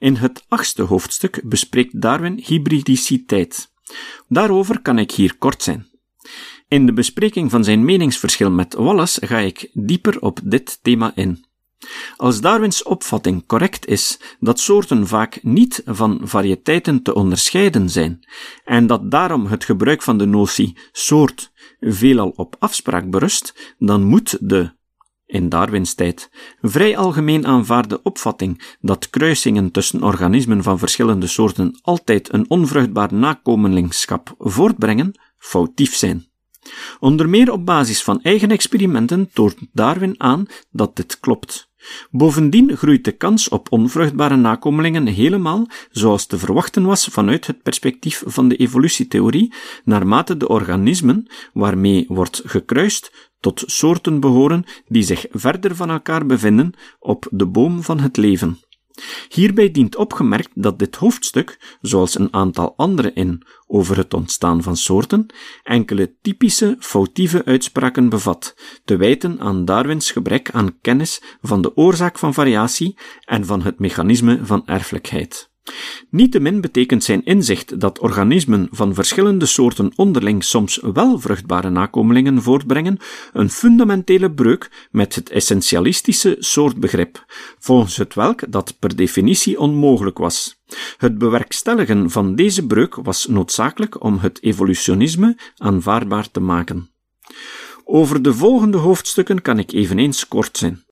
In het achtste hoofdstuk bespreekt Darwin hybridiciteit. Daarover kan ik hier kort zijn. In de bespreking van zijn meningsverschil met Wallace ga ik dieper op dit thema in. Als Darwins opvatting correct is dat soorten vaak niet van variëteiten te onderscheiden zijn, en dat daarom het gebruik van de notie soort veelal op afspraak berust, dan moet de in Darwins tijd, vrij algemeen aanvaarde opvatting dat kruisingen tussen organismen van verschillende soorten altijd een onvruchtbaar nakomelingschap voortbrengen, foutief zijn. Onder meer op basis van eigen experimenten toont Darwin aan dat dit klopt. Bovendien groeit de kans op onvruchtbare nakomelingen helemaal zoals te verwachten was vanuit het perspectief van de evolutietheorie, naarmate de organismen waarmee wordt gekruist tot soorten behoren die zich verder van elkaar bevinden op de boom van het leven. Hierbij dient opgemerkt dat dit hoofdstuk, zoals een aantal andere in over het ontstaan van soorten, enkele typische foutieve uitspraken bevat, te wijten aan Darwins gebrek aan kennis van de oorzaak van variatie en van het mechanisme van erfelijkheid. Niettemin betekent zijn inzicht dat organismen van verschillende soorten onderling soms wel vruchtbare nakomelingen voortbrengen een fundamentele breuk met het essentialistische soortbegrip, volgens het welk dat per definitie onmogelijk was. Het bewerkstelligen van deze breuk was noodzakelijk om het evolutionisme aanvaardbaar te maken. Over de volgende hoofdstukken kan ik eveneens kort zijn.